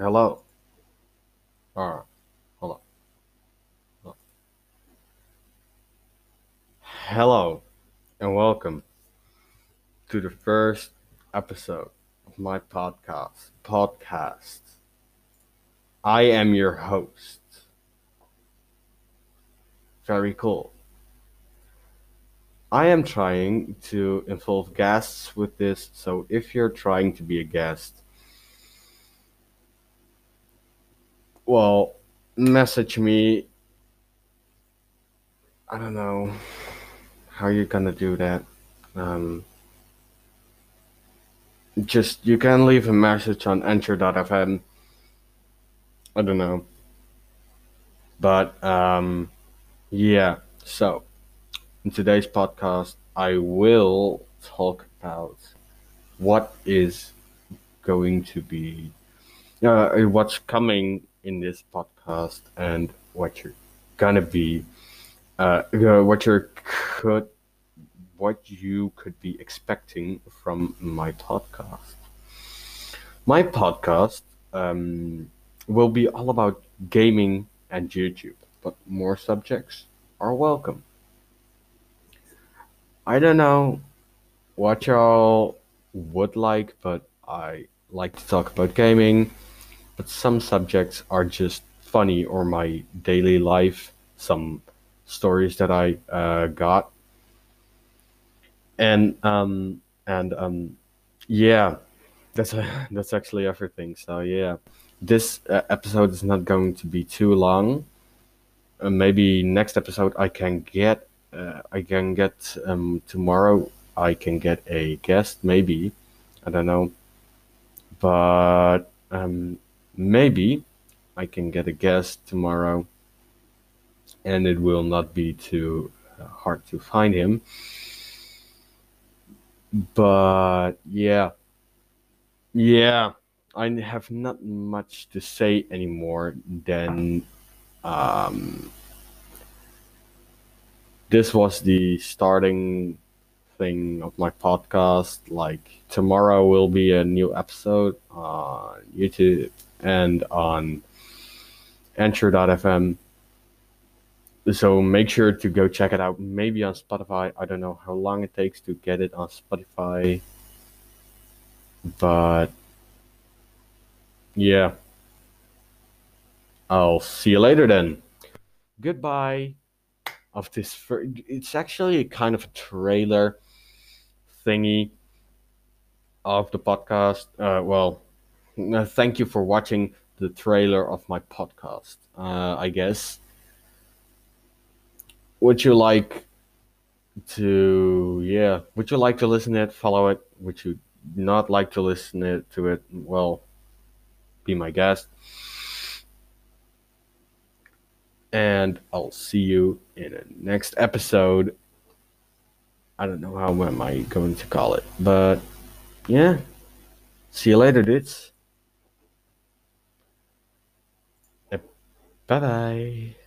Hello. Alright, hold on. Hold on. Hello, and welcome to the first episode of my podcast. Podcast. I am your host. Very cool. I am trying to involve guests with this, so if you're trying to be a guest, well, message me. I don't know how you're gonna do that. Um, just you can leave a message on Anchor.fm. I don't know, but um, yeah. So in today's podcast, I will talk about what is going to be, uh, what's coming in this podcast, and what you're gonna be, uh, uh, what you could, what you could be expecting from my podcast. My podcast um, will be all about gaming and YouTube, but more subjects are welcome. I don't know what y'all would like, but I like to talk about gaming. But some subjects are just funny or my daily life, some stories that I uh, got, and um and um yeah, that's a that's actually everything. So yeah, this uh, episode is not going to be too long. Uh, maybe next episode I can get uh, I can get um, tomorrow. I can get a guest, maybe. I don't know, but um, maybe I can get a guest tomorrow, and it will not be too uh, hard to find him. But yeah, yeah, I have not much to say anymore than um, this was the starting thing of my podcast. Like tomorrow will be a new episode on YouTube and on Anchor.fm. So make sure to go check it out. Maybe on Spotify. I don't know how long it takes to get it on Spotify. But yeah. I'll see you later then. Goodbye of this. Fir- it's actually a kind of a trailer thingy of the podcast. Uh, well, uh, thank you for watching the trailer of my podcast. Uh, I guess. Would you like to? Yeah. Would you like to listen to it? Follow it. Would you not like to listen it, to it? Well, be my guest and I'll see you in a next episode. I don't know how am I going to call it, but yeah. See you later, dudes. Bye bye.